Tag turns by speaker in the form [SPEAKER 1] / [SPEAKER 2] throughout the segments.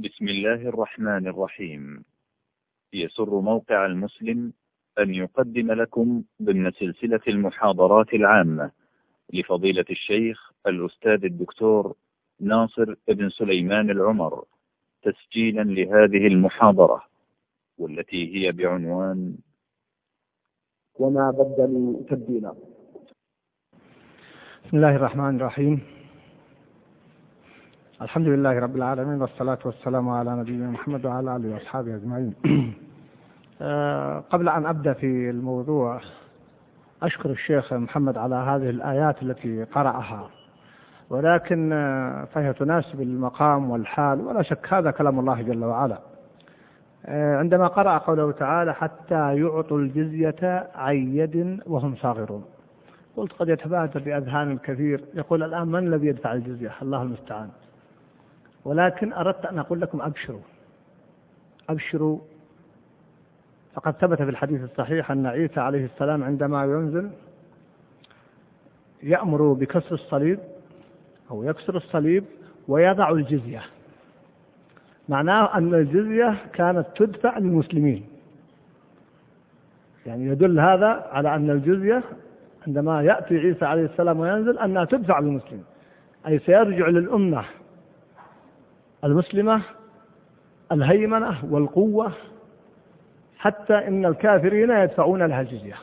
[SPEAKER 1] بسم الله الرحمن الرحيم. يسر موقع المسلم أن يقدم لكم ضمن سلسلة المحاضرات العامة لفضيلة الشيخ الأستاذ الدكتور ناصر بن سليمان العمر تسجيلا لهذه المحاضرة والتي هي بعنوان
[SPEAKER 2] وما بدلوا تبديلا.
[SPEAKER 3] بسم الله الرحمن الرحيم. الحمد لله رب العالمين والصلاة والسلام على نبينا محمد وعلى آله وأصحابه أجمعين. آه، قبل أن أبدأ في الموضوع أشكر الشيخ محمد على هذه الآيات التي قرأها. ولكن آه، فهي تناسب المقام والحال ولا شك هذا كلام الله جل وعلا. آه، عندما قرأ قوله تعالى حتى يعطوا الجزية عن يد وهم صاغرون. قلت قد يتبادر بأذهان الكثير. يقول الآن من الذي يدفع الجزية؟ الله المستعان. ولكن أردت أن أقول لكم أبشروا. أبشروا. فقد ثبت في الحديث الصحيح أن عيسى عليه السلام عندما ينزل يأمر بكسر الصليب أو يكسر الصليب ويضع الجزية. معناه أن الجزية كانت تدفع للمسلمين. يعني يدل هذا على أن الجزية عندما يأتي عيسى عليه السلام وينزل أنها تدفع للمسلمين. أي سيرجع للأمة. المسلمة الهيمنة والقوة حتى إن الكافرين يدفعون لها الجزية.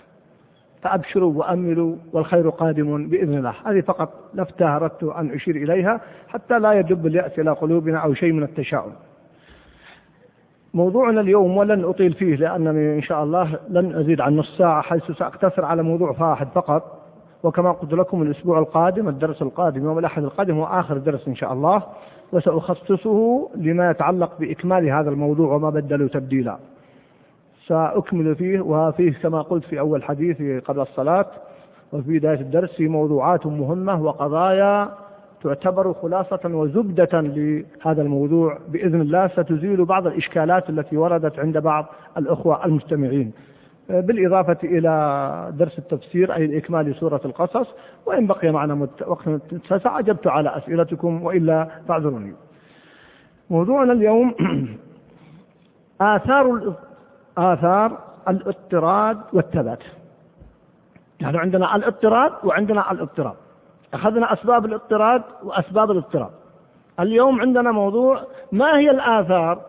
[SPEAKER 3] فأبشروا وأملوا والخير قادم بإذن الله. هذه فقط لفتة أردت أن أشير إليها حتى لا يدب اليأس إلى قلوبنا أو شيء من التشاؤم. موضوعنا اليوم ولن أطيل فيه لأنني إن شاء الله لن أزيد عن نص ساعة حيث سأقتصر على موضوع واحد فقط. وكما قلت لكم الأسبوع القادم الدرس القادم يوم الأحد القادم هو آخر درس إن شاء الله. وسأخصصه لما يتعلق بإكمال هذا الموضوع وما بدلوا تبديلا. سأكمل فيه وفيه كما قلت في أول حديث قبل الصلاة وفي بداية الدرس في موضوعات مهمة وقضايا تعتبر خلاصة وزبدة لهذا الموضوع. بإذن الله ستزيل بعض الإشكالات التي وردت عند بعض الأخوة المستمعين. بالإضافة إلى درس التفسير أي الإكمال سورة القصص. وإن بقي معنا وقت متسع أجبت على أسئلتكم وإلا فاعذروني. موضوعنا اليوم آثار آثار الاضطراد والثبات. يعني عندنا الاضطراد وعندنا الاضطراب. أخذنا أسباب الاضطراد وأسباب الاضطراب. اليوم عندنا موضوع ما هي الآثار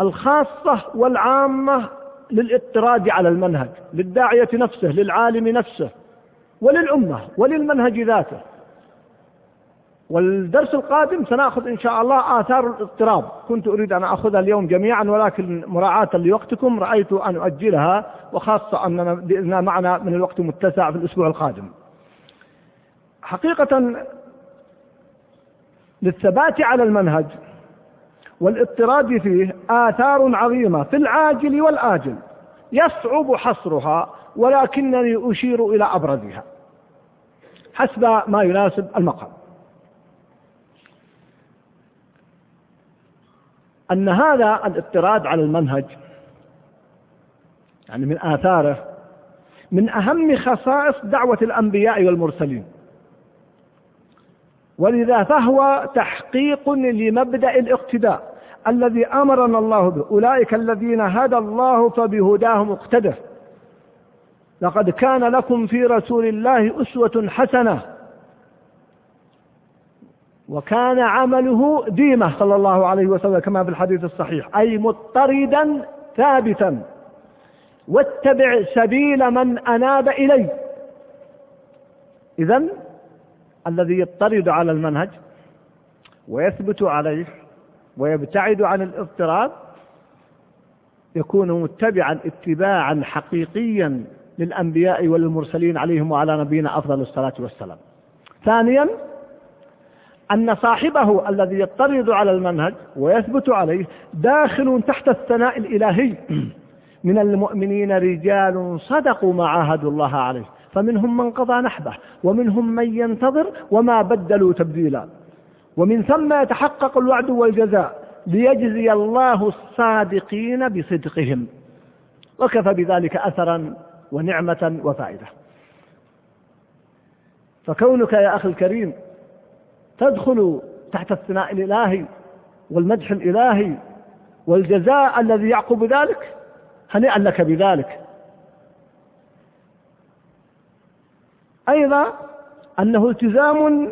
[SPEAKER 3] الخاصة والعامة للاضطراد على المنهج للداعية نفسه للعالم نفسه وللأمة وللمنهج ذاته. والدرس القادم سنأخذ إن شاء الله آثار الاضطراب. كنت أريد أن أخذها اليوم جميعا ولكن مراعاة لوقتكم رأيت أن أؤجلها وخاصة أننا بإذن معنا من الوقت متسع في الأسبوع القادم. حقيقة للثبات على المنهج والاضطراد فيه آثار عظيمة في العاجل والآجل يصعب حصرها ولكنني أشير إلى أبرزها. حسب ما يناسب المقام. أن هذا الاضطراد على المنهج يعني من آثاره من أهم خصائص دعوة الأنبياء والمرسلين. ولذا فهو تحقيق لمبدأ الاقتداء. الذي أمرنا الله به. أولئك الذين هدى الله فبهداهم اقتده لقد كان لكم في رسول الله أسوة حسنة. وكان عمله ديمة صلى الله عليه وسلم كما في الحديث الصحيح. أي مضطردا ثابتا. واتبع سبيل من أناب إلي. إذا الذي يضطرد على المنهج ويثبت عليه ويبتعد عن الاضطراب يكون متبعا اتباعا حقيقيا للأنبياء والمرسلين عليهم وعلى نبينا أفضل الصلاة والسلام. ثانيا أن صاحبه الذي يضطرد على المنهج ويثبت عليه داخل تحت الثناء الإلهي من المؤمنين رجال صدقوا ما عاهدوا الله عليه. فمنهم من قضى نحبه ومنهم من ينتظر وما بدلوا تبديلا. ومن ثم يتحقق الوعد والجزاء ليجزي الله الصادقين بصدقهم. وكفى بذلك أثرا ونعمة وفائدة. فكونك يا أخي الكريم تدخل تحت الثناء الإلهي والمدح الإلهي والجزاء الذي يعقب ذلك هنيئا لك بذلك. أيضا أنه التزام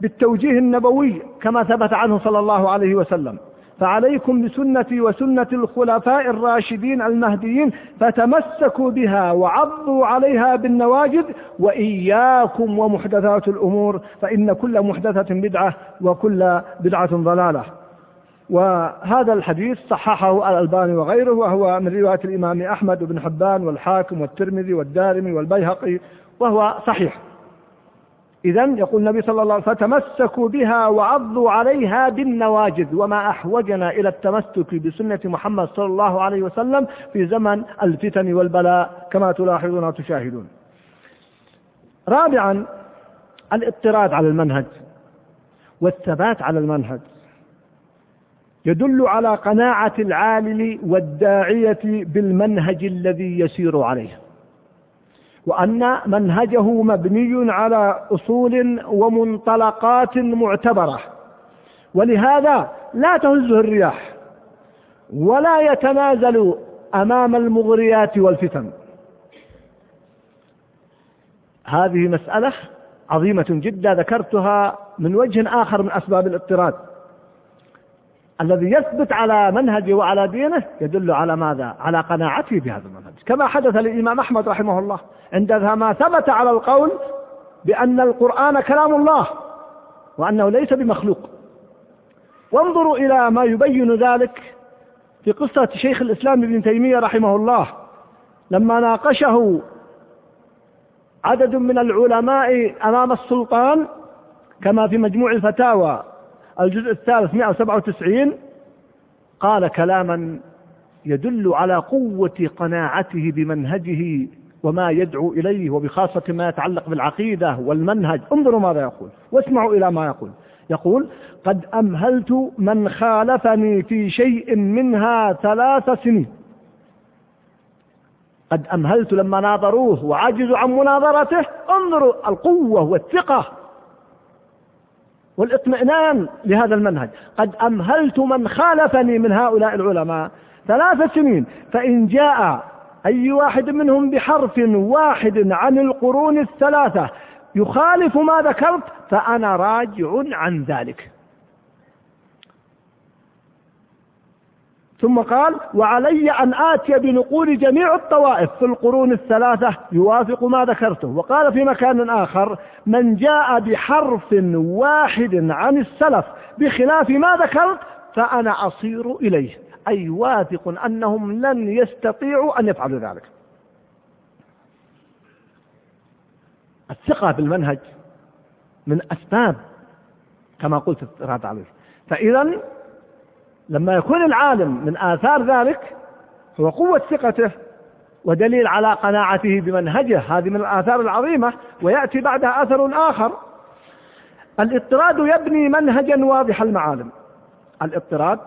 [SPEAKER 3] بالتوجيه النبوي كما ثبت عنه صلى الله عليه وسلم. فعليكم بسنتي وسنة الخلفاء الراشدين المهديين فتمسكوا بها وعضوا عليها بالنواجد وإياكم ومحدثات الأمور فإن كل محدثة بدعة وكل بدعة ضلالة. وهذا الحديث صححه الألباني وغيره وهو من رواية الإمام أحمد بن حبان والحاكم والترمذي والدارمي والبيهقي وهو صحيح. إذا يقول النبي صلى الله عليه وسلم فتمسكوا بها وعضوا عليها بالنواجذ وما أحوجنا إلى التمسك بسنة محمد صلى الله عليه وسلم في زمن الفتن والبلاء كما تلاحظون وتشاهدون. رابعا الاضطراد على المنهج والثبات على المنهج يدل على قناعة العالم والداعية بالمنهج الذي يسير عليه. وأن منهجه مبني على أصول ومنطلقات معتبرة. ولهذا لا تهزه الرياح ولا يتنازل أمام المغريات والفتن. هذه مسألة عظيمة جدا ذكرتها من وجه آخر من أسباب الاضطراد. الذي يثبت على منهجه وعلى دينه يدل على ماذا؟ على قناعته بهذا المنهج، كما حدث للإمام أحمد رحمه الله عندما ثبت على القول بأن القرآن كلام الله وأنه ليس بمخلوق. وانظروا إلى ما يبين ذلك في قصة شيخ الإسلام ابن تيمية رحمه الله لما ناقشه عدد من العلماء أمام السلطان كما في مجموع الفتاوى الجزء الثالث 197 قال كلاما يدل على قوة قناعته بمنهجه وما يدعو إليه وبخاصة ما يتعلق بالعقيدة والمنهج. انظروا ماذا يقول واسمعوا إلى ما يقول. يقول قد أمهلت من خالفني في شيء منها ثلاث سنين. قد أمهلت لما ناظروه وعجزوا عن مناظرته. انظروا القوة والثقة والاطمئنان لهذا المنهج. قد أمهلت من خالفني من هؤلاء العلماء ثلاث سنين فإن جاء أي واحد منهم بحرف واحد عن القرون الثلاثة يخالف ما ذكرت فأنا راجع عن ذلك. ثم قال وعلي أن آتي بنقول جميع الطوائف في القرون الثلاثة يوافق ما ذكرته. وقال في مكان آخر من جاء بحرف واحد عن السلف بخلاف ما ذكرت فأنا أصير إليه. أي واثق أنهم لن يستطيعوا أن يفعلوا ذلك. الثقة بالمنهج من أسباب كما قلت الرد عليه فإذا لما يكون العالم من آثار ذلك هو قوة ثقته ودليل على قناعته بمنهجه هذه من الآثار العظيمة ويأتي بعدها أثر آخر. الاضطراد يبني منهجا واضح المعالم. الاضطراد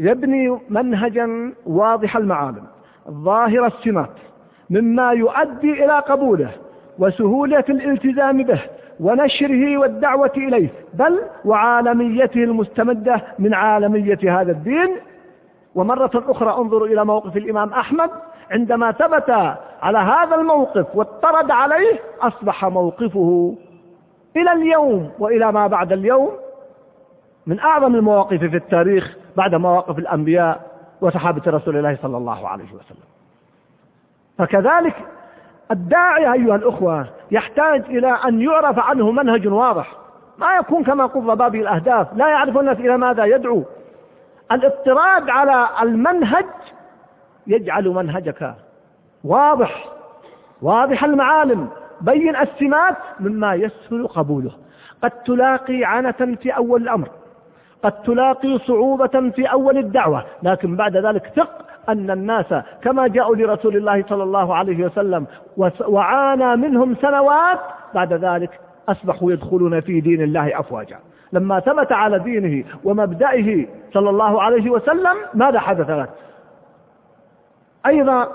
[SPEAKER 3] يبني منهجا واضح المعالم. ظاهر السمات مما يؤدي إلى قبوله وسهولة الالتزام به ونشره والدعوة إليه بل وعالميته المستمدة من عالمية هذا الدين. ومرة أخرى انظروا إلى موقف الإمام أحمد عندما ثبت على هذا الموقف واضطرد عليه أصبح موقفه إلى اليوم وإلى ما بعد اليوم من أعظم المواقف في التاريخ بعد مواقف الأنبياء وصحابة رسول الله صلى الله عليه وسلم. فكذلك الداعية أيها الأخوة يحتاج إلى أن يعرف عنه منهج واضح. ما يكون كما قض باب الأهداف. لا يعرف الناس إلى ماذا يدعو. الاضطراد على المنهج يجعل منهجك واضح. واضح المعالم. بين السمات مما يسهل قبوله. قد تلاقي عنة في أول الأمر. قد تلاقي صعوبة في أول الدعوة. لكن بعد ذلك ثق أن الناس كما جاءوا لرسول الله صلى الله عليه وسلم وعانى منهم سنوات بعد ذلك أصبحوا يدخلون في دين الله أفواجا. لما ثبت على دينه ومبدئه صلى الله عليه وسلم ماذا حدث له؟ أيضا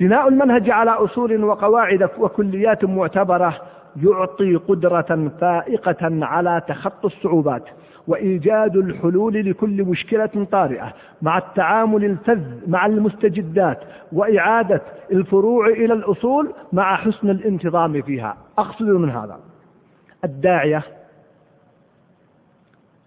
[SPEAKER 3] بناء المنهج على أصول وقواعد وكليات معتبرة يعطي قدرة فائقة على تخطي الصعوبات وإيجاد الحلول لكل مشكلة طارئة مع التعامل الفذ مع المستجدات وإعادة الفروع إلى الأصول مع حسن الانتظام فيها. أقصد من هذا الداعية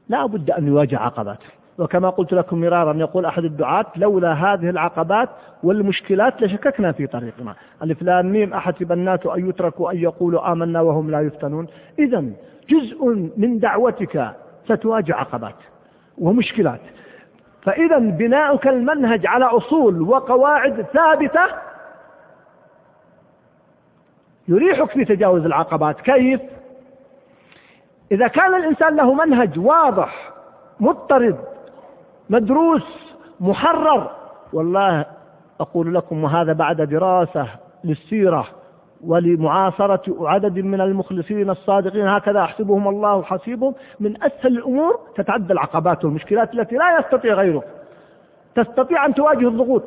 [SPEAKER 3] لا بد أن يواجه عقبات. وكما قلت لكم مرارا يقول أحد الدعاة لولا هذه العقبات والمشكلات لشككنا في طريقنا. ألف لام ميم أحسب الناس أن يتركوا أن يقولوا آمنا وهم لا يفتنون. إذا جزء من دعوتك ستواجه عقبات ومشكلات. فإذا بناؤك المنهج على أصول وقواعد ثابتة يريحك في تجاوز العقبات. كيف؟ إذا كان الإنسان له منهج واضح مضطرد مدروس محرر. والله أقول لكم وهذا بعد دراسة للسيرة ولمعاصرة عدد من المخلصين الصادقين هكذا أحسبهم الله حسيبهم. من أسهل الأمور تتعدى العقبات والمشكلات التي لا يستطيع غيرك تستطيع أن تواجه الضغوط.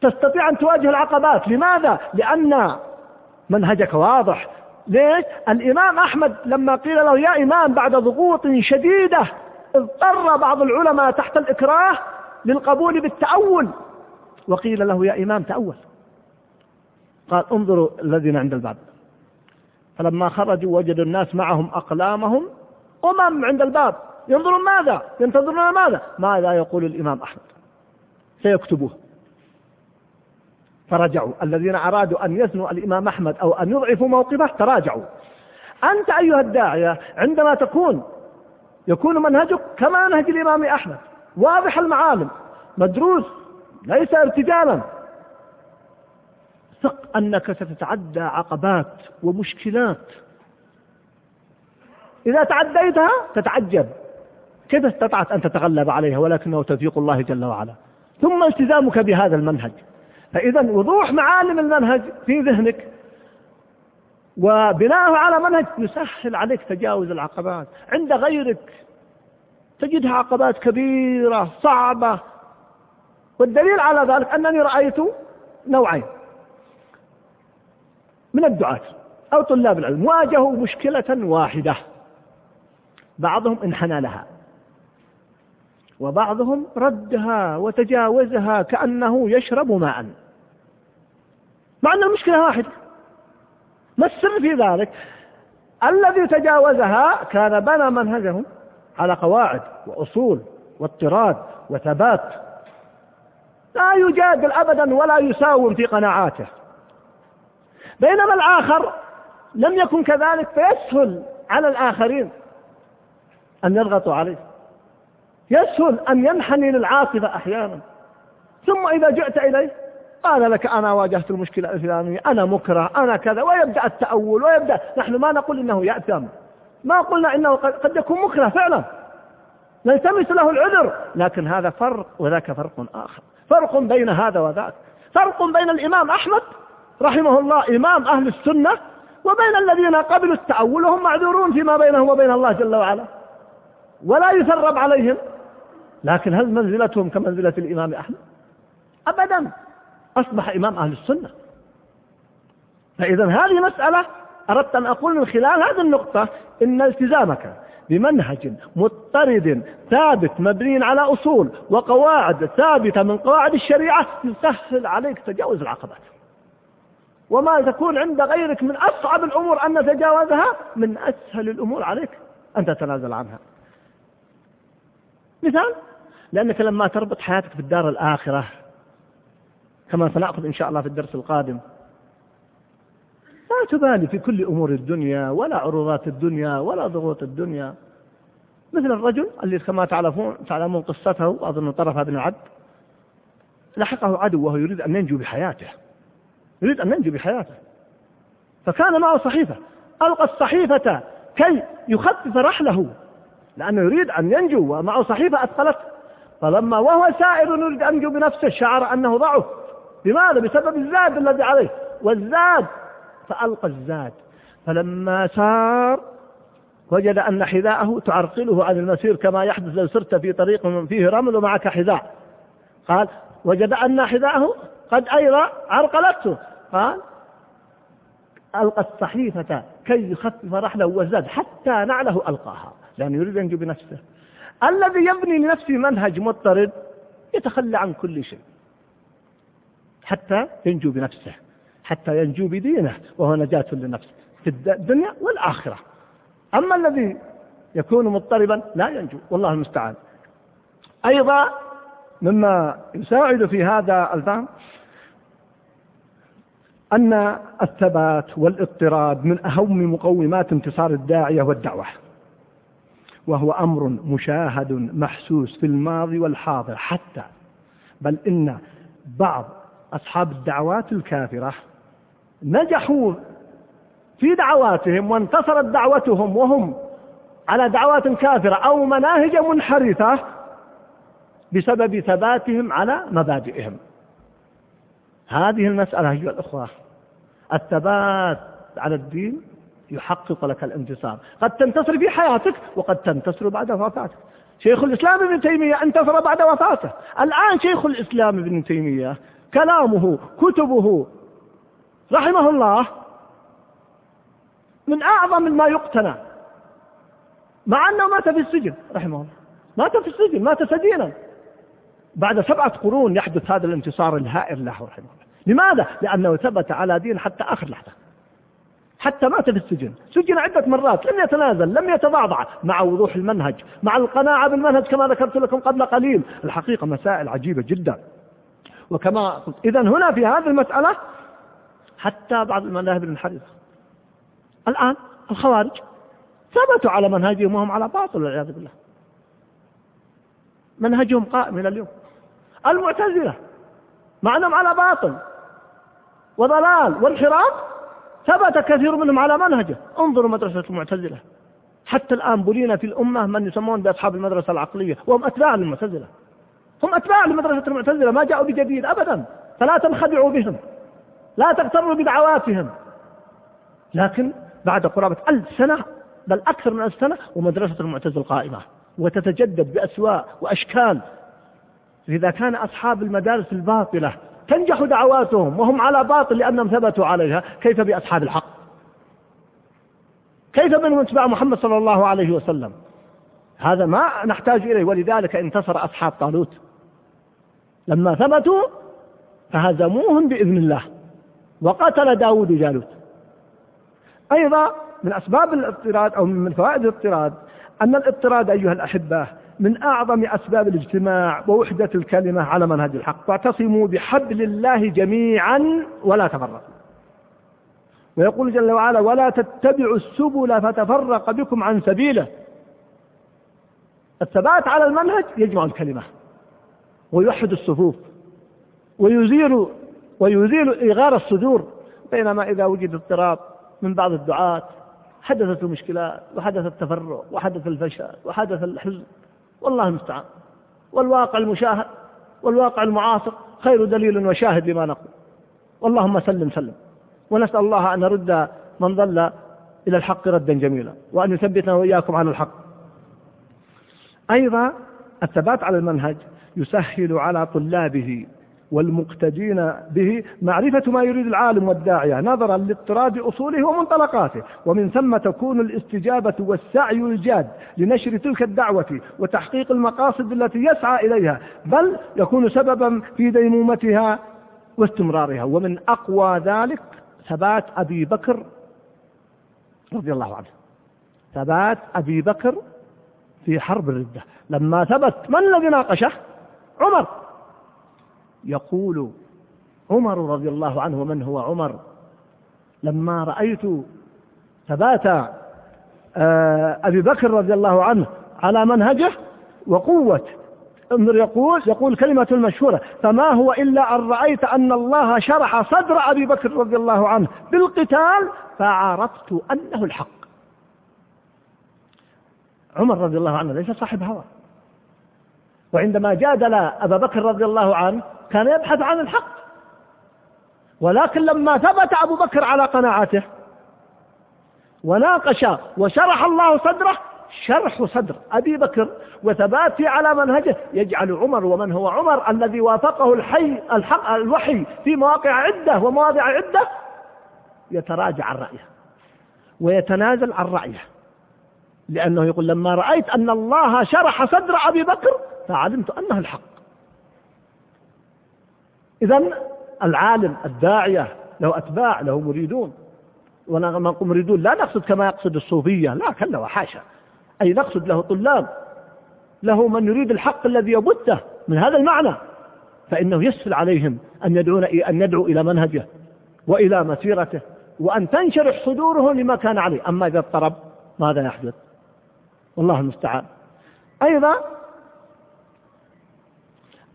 [SPEAKER 3] تستطيع أن تواجه العقبات. لماذا؟ لأن منهجك واضح. ليش؟ الإمام أحمد لما قيل له يا إمام بعد ضغوط شديدة اضطر بعض العلماء تحت الإكراه للقبول بالتأول. وقيل له يا إمام تأول. قال انظروا الذين عند الباب. فلما خرجوا وجدوا الناس معهم أقلامهم أمم عند الباب. ينظرون ماذا؟ ينتظرون ماذا؟ ماذا يقول الإمام أحمد؟ سيكتبوه. فرجعوا. الذين أرادوا أن يثنوا الإمام أحمد أو أن يضعفوا موقفه تراجعوا. أنت أيها الداعية عندما تكون يكون منهجك كما نهج الإمام أحمد. واضح المعالم. مدروس. ليس ارتجالا. ثق أنك ستتعدى عقبات ومشكلات. إذا تعديتها تتعجب. كيف استطعت أن تتغلب عليها؟ ولكنه توفيق الله جل وعلا. ثم التزامك بهذا المنهج. فإذا وضوح معالم المنهج في ذهنك. وبناءه على منهج يسهل عليك تجاوز العقبات. عند غيرك تجدها عقبات كبيرة صعبة. والدليل على ذلك أنني رأيت نوعين من الدعاة أو طلاب العلم. واجهوا مشكلة واحدة. بعضهم انحنى لها وبعضهم ردها وتجاوزها كأنه يشرب ماء. مع أن المشكلة واحدة. ما السر في ذلك؟ الذي تجاوزها كان بنى منهجه على قواعد وأصول واضطراد وثبات. لا يجادل أبدا ولا يساوم في قناعاته. بينما الآخر لم يكن كذلك فيسهل على الآخرين أن يضغطوا عليه. يسهل أن ينحني للعاصفة أحيانا. ثم إذا جئت إليه قال لك أنا واجهت المشكلة الفلانية أنا مكره أنا كذا ويبدأ التأول ويبدأ نحن ما نقول إنه يأثم. ما قلنا إنه قد يكون مكره فعلا. نلتمس له العذر. لكن هذا فرق وذاك فرق آخر. فرق بين هذا وذاك. فرق بين الإمام أحمد رحمه الله إمام أهل السنة وبين الذين قبلوا التأول وهم معذورون فيما بينهم وبين الله جل وعلا. ولا يثرب عليهم. لكن هل منزلتهم كمنزلة الإمام أحمد؟ أبدا. أصبح إمام أهل السنة. فإذا هذه مسألة أردت أن أقول من خلال هذه النقطة إن التزامك بمنهج مضطرد ثابت مبني على أصول وقواعد ثابتة من قواعد الشريعة يسهل عليك تجاوز العقبات. وما تكون عند غيرك من أصعب الأمور أن تتجاوزها من أسهل الأمور عليك أن تتنازل عنها. مثال؟ لأنك لما تربط حياتك في الدار الآخرة كما سنأخذ إن شاء الله في الدرس القادم. لا تبالي في كل أمور الدنيا ولا عروضات الدنيا ولا ضغوط الدنيا. مثل الرجل اللي كما تعلمون تعلمون قصته أظن طرف بن العبد لحقه عدو وهو يريد أن ينجو بحياته. يريد أن ينجو بحياته. فكان معه صحيفة. ألقى الصحيفة كي يخفف رحله لأنه يريد أن ينجو ومعه صحيفة أثقلته فلما وهو سائر يريد أن ينجو بنفسه شعر أنه ضعف. لماذا؟ بسبب الزاد الذي عليه. والزاد فألقى الزاد. فلما سار وجد أن حذاءه تعرقله عن المسير كما يحدث لو سرت في طريق فيه رمل ومعك حذاء. قال وجد أن حذاءه قد أيضا عرقلته. قال ألقى الصحيفة كي يخفف رحله وزاد حتى نعله ألقاها. لأنه يريد ينجو بنفسه الذي يبني لنفسه منهج مضطرد يتخلى عن كل شيء. حتى ينجو بنفسه حتى ينجو بدينه وهو نجاة لنفسه في الدنيا والآخرة. أما الذي يكون مضطربا لا ينجو والله المستعان. أيضا مما يساعد في هذا الفهم أن الثبات والاضطراد من أهم مقومات انتصار الداعية والدعوة وهو أمر مشاهد محسوس في الماضي والحاضر حتى بل إن بعض أصحاب الدعوات الكافرة نجحوا في دعواتهم وانتصرت دعوتهم وهم على دعوات كافرة أو مناهج منحرفة بسبب ثباتهم على مبادئهم. هذه المسألة أيها الأخوة الثبات على الدين يحقق لك الانتصار. قد تنتصر في حياتك وقد تنتصر بعد وفاتك. شيخ الإسلام ابن تيمية انتصر بعد وفاته. الآن شيخ الإسلام ابن تيمية كلامه كتبه. رحمه الله من أعظم ما يقتنى مع أنه مات في السجن رحمه الله. مات في السجن مات سجينا. بعد سبعة قرون يحدث هذا الانتصار الهائل له رحمه الله. لماذا؟ لأنه ثبت على دين حتى آخر لحظة. حتى مات في السجن. سجن عدة مرات لم يتنازل لم يتضعضع مع وضوح المنهج مع القناعة بالمنهج كما ذكرت لكم قبل قليل. الحقيقة مسائل عجيبة جدا. وكما قلت. إذا هنا في هذه المسألة حتى بعض المذاهب المنحرفة. الآن الخوارج ثبتوا على منهجهم وهم على باطل والعياذ بالله. منهجهم قائم إلى اليوم. المعتزلة مع أنهم على باطل. وضلال وانحراف ثبت كثير منهم على منهجه. انظروا مدرسة المعتزلة. حتى الآن بلينا في الأمة من يسمون بأصحاب المدرسة العقلية. وهم أتباع للمعتزلة. هم أتباع لمدرسة المعتزلة ما جاءوا بجديد أبدا. فلا تنخدعوا بهم. لا تغتروا بدعواتهم لكن بعد قرابة ألف سنة بل أكثر من ألف سنة ومدرسة المعتزلة قائمة. وتتجدد بأسواء وأشكال. إذا كان أصحاب المدارس الباطلة تنجح دعواتهم وهم على باطل لأنهم ثبتوا عليها كيف بأصحاب الحق؟ كيف بمن اتباع محمد صلى الله عليه وسلم؟ هذا ما نحتاج إليه ولذلك انتصر أصحاب طالوت. لما ثبتوا فهزموهم بإذن الله. وقتل داود جالوت. أيضا من أسباب الاضطراد أو من فوائد الاضطراد أن الاضطراد أيها الأحبة من أعظم أسباب الاجتماع ووحدة الكلمة على منهج الحق. واعتصموا بحبل الله جميعا ولا تفرقوا. ويقول جل وعلا ولا تتبعوا السبل فتفرق بكم عن سبيله. الثبات على المنهج يجمع الكلمة. ويوحد الصفوف ويزيل ويزيل إيغار الصدور بينما إذا وجد اضطراب من بعض الدعاة حدثت المشكلات وحدث التفرق وحدث الفشل وحدث الحزن والله المستعان. والواقع المشاهد والواقع المعاصر خير دليل وشاهد لما نقول. اللهم سلم سلم. ونسأل الله أن نرد من ضل إلى الحق ردا جميلا وأن يثبتنا وإياكم على الحق. أيضا الثبات على المنهج يسهل على طلابه والمقتدين به معرفة ما يريد العالم والداعية نظرا لاضطراد أصوله ومنطلقاته. ومن ثم تكون الاستجابة والسعي الجاد لنشر تلك الدعوة وتحقيق المقاصد التي يسعى إليها بل يكون سببا في ديمومتها واستمرارها. ومن أقوى ذلك ثبات أبي بكر رضي الله عنه. ثبات أبي بكر في حرب الردة. لما ثبت من الذي ناقشه؟ عمر. يقول عمر رضي الله عنه ومن هو عمر؟ لما رأيت ثبات آه، أبي بكر رضي الله عنه على منهجه وقوة. انظر يقول يقول كلمة المشهورة فما هو إلا أن رأيت أن الله شرح صدر أبي بكر رضي الله عنه بالقتال فعرفت أنه الحق. عمر رضي الله عنه ليس صاحب هوى. وعندما جادل أبا بكر رضي الله عنه كان يبحث عن الحق. ولكن لما ثبت أبو بكر على قناعته وناقش وشرح الله صدره شرح صدر أبي بكر وثباته على منهجه. يجعل عمر ومن هو عمر الذي وافقه الحي الحق الوحي في مواقع عدة ومواضع عدة يتراجع عن رأيه ويتنازل عن رأيه. لأنه يقول لما رأيت أن الله شرح صدر أبي بكر فعلمت أنه الحق. إذا العالم الداعية له أتباع له مريدون. ولما نقول مريدون لا نقصد كما يقصد الصوفية لا كلا وحاشا. أي نقصد له طلاب له من يريد الحق الذي يبثه من هذا المعنى. فإنه يسهل عليهم أن يدعون أن يدعو إلى منهجه وإلى مسيرته وأن تنشرح صدورهم لما كان عليه. أما إذا اضطرب ماذا يحدث؟ والله المستعان. أيضا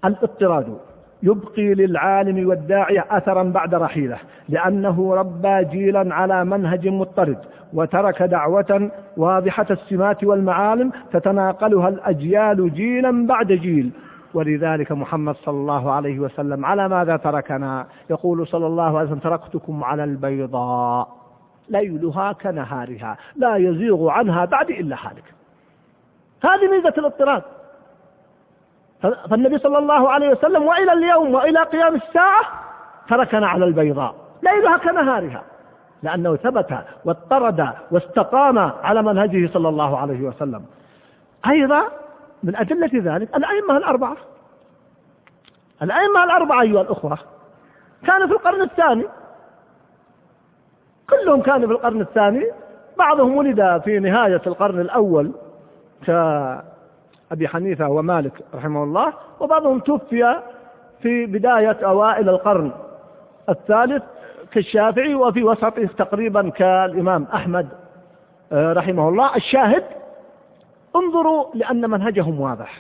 [SPEAKER 3] الاضطراد. يبقي للعالم والداعية أثرا بعد رحيله لأنه ربى جيلا على منهج مضطرد وترك دعوة واضحة السمات والمعالم تتناقلها الأجيال جيلا بعد جيل. ولذلك محمد صلى الله عليه وسلم على ماذا تركنا؟ يقول صلى الله عليه وسلم تركتكم على البيضاء ليلها كنهارها لا يزيغ عنها بعد إلا حالك هذه ميزة الاضطراد. فالنبي صلى الله عليه وسلم وإلى اليوم وإلى قيام الساعة تركنا على البيضاء ليلها كنهارها لأنه ثبت واضطرد واستقام على منهجه صلى الله عليه وسلم. أيضا من أدلة ذلك الأئمة الأربعة. الأئمة الأربعة أيها الأخوة كانوا في القرن الثاني. كلهم كانوا في القرن الثاني. بعضهم ولد في نهاية القرن الأول كأبي حنيفة ومالك رحمه الله وبعضهم توفي في بداية أوائل القرن الثالث كالشافعي وفي وسطه تقريبا كالإمام أحمد آه، رحمه الله. الشاهد انظروا لأن منهجهم واضح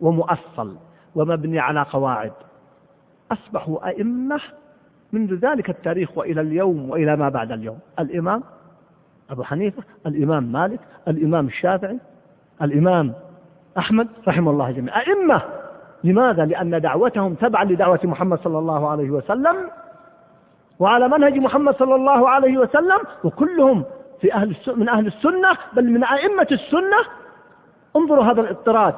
[SPEAKER 3] ومؤصل ومبني على قواعد. أصبحوا أئمة منذ ذلك التاريخ وإلى اليوم وإلى ما بعد اليوم. الإمام أبو حنيفة الإمام مالك الإمام الشافعي الإمام أحمد رحمه الله جميعا. أئمة لماذا؟ لأن دعوتهم تبعا لدعوة محمد صلى الله عليه وسلم وعلى منهج محمد صلى الله عليه وسلم وكلهم في أهل من أهل السنة بل من أئمة السنة. انظروا هذا الاضطراد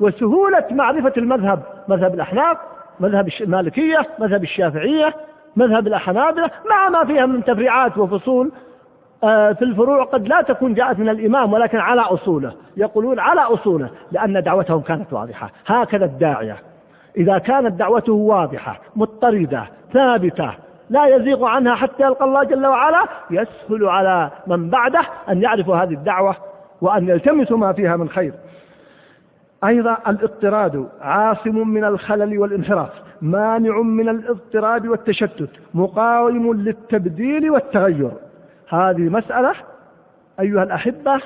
[SPEAKER 3] وسهولة معرفة المذهب مذهب الأحناف مذهب المالكية مذهب الشافعية مذهب الحنابلة مع ما فيها من تفريعات وفصول. في الفروع قد لا تكون جاءت من الإمام ولكن على أصوله. يقولون على أصوله لأن دعوتهم كانت واضحة. هكذا الداعية. إذا كانت دعوته واضحة مضطردة ثابتة لا يزيغ عنها حتى يلقى الله جل وعلا يسهل على من بعده أن يعرفوا هذه الدعوة وأن يلتمسوا ما فيها من خير. أيضا الاضطراد. عاصم من الخلل والانحراف. مانع من الاضطراد والتشتت. مقاوم للتبديل والتغير. هذه مسألة أيها الأحبة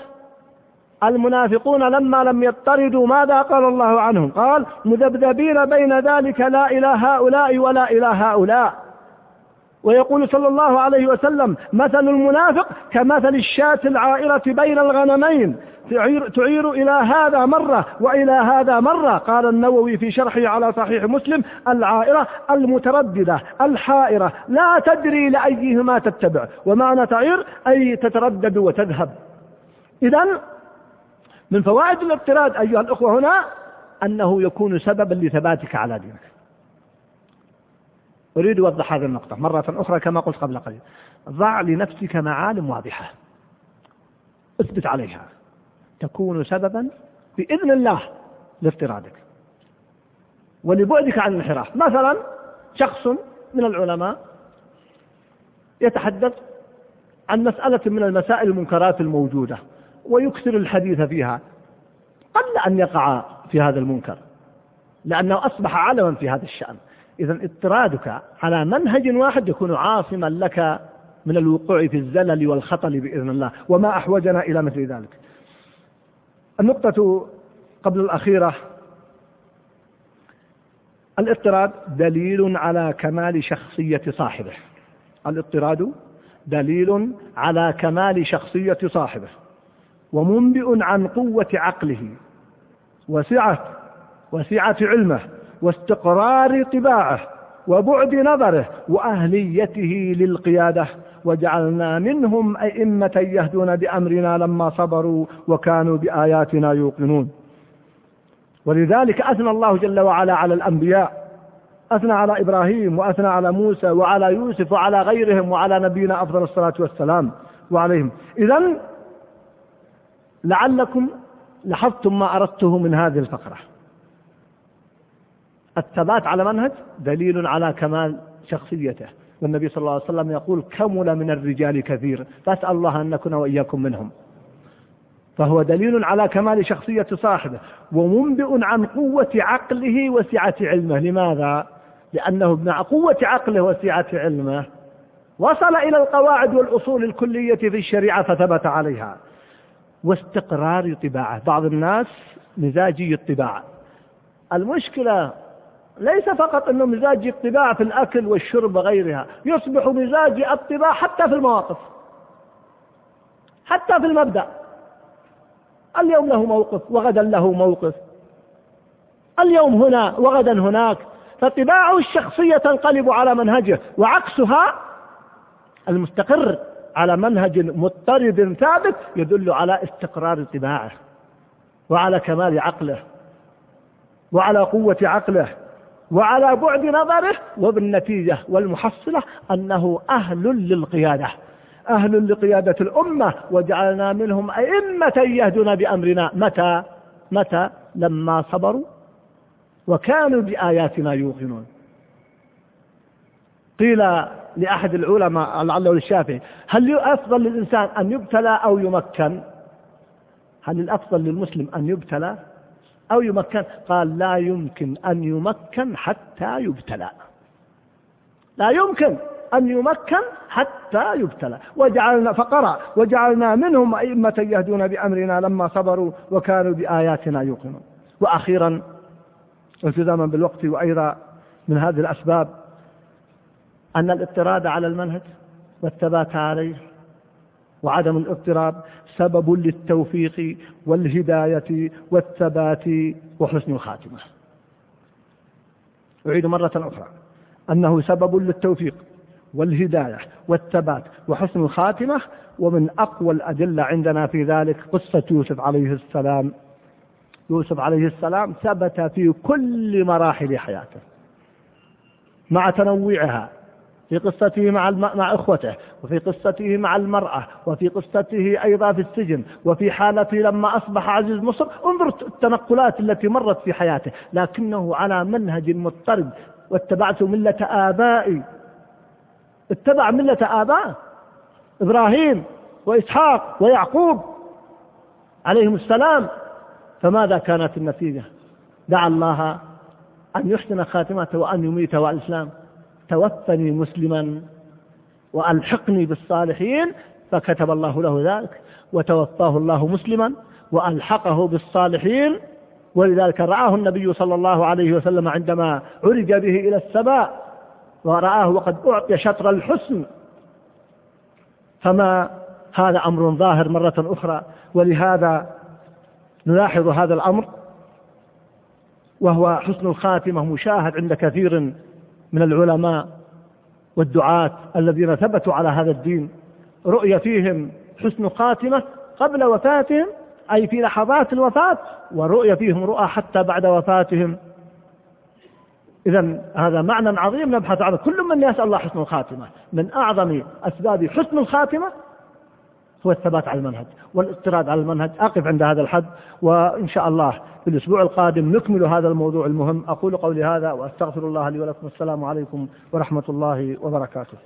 [SPEAKER 3] المنافقون لما لم يضطردوا ماذا قال الله عنهم؟ قال مذبذبين بين ذلك لا إلى هؤلاء ولا إلى هؤلاء. ويقول صلى الله عليه وسلم مثل المنافق كمثل الشاة العائرة بين الغنمين تعير, تعير إلى هذا مرة وإلى هذا مرة. قال النووي في شرحه على صحيح مسلم العائرة المترددة الحائرة لا تدري لأيهما تتبع ومعنى تعير أي تتردد وتذهب. إذا من فوائد الاضطراد أيها الأخوة هنا أنه يكون سببا لثباتك على دينك. أريد أوضح هذه النقطة مرة أخرى كما قلت قبل قليل. ضع لنفسك معالم واضحة. اثبت عليها. تكون سببا بإذن الله لافترادك ولبعدك عن الانحراف مثلا شخص من العلماء يتحدث عن مسألة من المسائل المنكرات الموجودة ويكثر الحديث فيها قل أن يقع في هذا المنكر لأنه أصبح علما في هذا الشأن. إذا اضطرادك على منهج واحد يكون عاصما لك من الوقوع في الزلل والخطل بإذن الله وما أحوجنا إلى مثل ذلك. النقطة قبل الأخيرة الاضطراد دليل على كمال شخصية صاحبه. الاضطراد دليل على كمال شخصية صاحبه ومنبئ عن قوة عقله وسعة وسعة علمه واستقرار طباعه وبعد نظره وأهليته للقيادة وجعلنا منهم أئمة يهدون بأمرنا لما صبروا وكانوا بآياتنا يوقنون. ولذلك أثنى الله جل وعلا على الأنبياء. أثنى على إبراهيم وأثنى على موسى وعلى يوسف وعلى غيرهم وعلى نبينا أفضل الصلاة والسلام وعليهم. إذا لعلكم لاحظتم ما أردته من هذه الفقرة. الثبات على منهج دليل على كمال شخصيته. والنبي صلى الله عليه وسلم يقول كمل من الرجال كثير فأسأل الله أن نكون وإياكم منهم. فهو دليل على كمال شخصية صاحبه ومنبئ عن قوة عقله وسعة علمه. لماذا؟ لأنه مع قوة عقله وسعة علمه وصل إلى القواعد والأصول الكلية في الشريعة فثبت عليها. واستقرار طباعة. بعض الناس مزاجي الطباع المشكلة ليس فقط أنه مزاجي الطباع في الأكل والشرب وغيرها يصبح مزاجي الطباع حتى في المواقف حتى في المبدأ. اليوم له موقف وغدا له موقف. اليوم هنا وغدا هناك. فطباعه الشخصية تنقلب على منهجه وعكسها المستقر على منهج مضطرب ثابت يدل على استقرار طباعه وعلى كمال عقله وعلى قوة عقله. وعلى بعد نظره وبالنتيجة والمحصلة أنه أهل للقيادة أهل لقيادة الأمة وجعلنا منهم أئمة يهدون بأمرنا. متى؟ متى؟ لما صبروا وكانوا بآياتنا يوقنون. قيل لأحد العلماء لعله للشافعي هل أفضل للإنسان أن يبتلى أو يمكن؟ هل الأفضل للمسلم أن يبتلى؟ أو يمكن. قال لا يمكن أن يمكن حتى يبتلى. لا يمكن أن يمكن حتى يبتلى. وجعلنا فقرأ وجعلنا منهم أئمة يهدون بأمرنا لما صبروا وكانوا بآياتنا يوقنون. وأخيرا التزاما بالوقت وأيضا من هذه الأسباب أن الاضطراد على المنهج والثبات عليه وعدم الاضطراب سبب للتوفيق والهداية والثبات وحسن الخاتمة. أعيد مرة أخرى. أنه سبب للتوفيق والهداية والثبات وحسن الخاتمة ومن أقوى الأدلة عندنا في ذلك قصة يوسف عليه السلام. يوسف عليه السلام ثبت في كل مراحل حياته مع تنوعها في قصته مع مع إخوته وفي قصته مع المرأة وفي قصته أيضا في السجن وفي حالته لما أصبح عزيز مصر. انظر التنقلات التي مرت في حياته لكنه على منهج مضطرب. واتبعت ملة آبائي. اتبع ملة ابائه إبراهيم وإسحاق ويعقوب عليهم السلام. فماذا كانت النتيجة؟ دعا الله أن يحسن خاتمته وأن يميته على الإسلام. توفني مسلما وألحقني بالصالحين فكتب الله له ذلك وتوفاه الله مسلما وألحقه بالصالحين ولذلك رآه النبي صلى الله عليه وسلم عندما عرج به إلى السماء ورآه وقد أعطي شطر الحسن. فما هذا أمر ظاهر مرة أخرى ولهذا نلاحظ هذا الأمر وهو حسن الخاتمة مشاهد عند كثير من العلماء والدعاة الذين ثبتوا على هذا الدين رؤية فيهم حسن خاتمة قبل وفاتهم أي في لحظات الوفاة ورؤية فيهم رؤى حتى بعد وفاتهم. إذا هذا معنى عظيم نبحث عنه. كل من يسأل الله حسن الخاتمة من أعظم أسباب حسن الخاتمة هو الثبات على المنهج والاضطراد على المنهج. أقف عند هذا الحد وإن شاء الله في الأسبوع القادم نكمل هذا الموضوع المهم. أقول قولي هذا وأستغفر الله لي ولكم. السلام عليكم ورحمة الله وبركاته.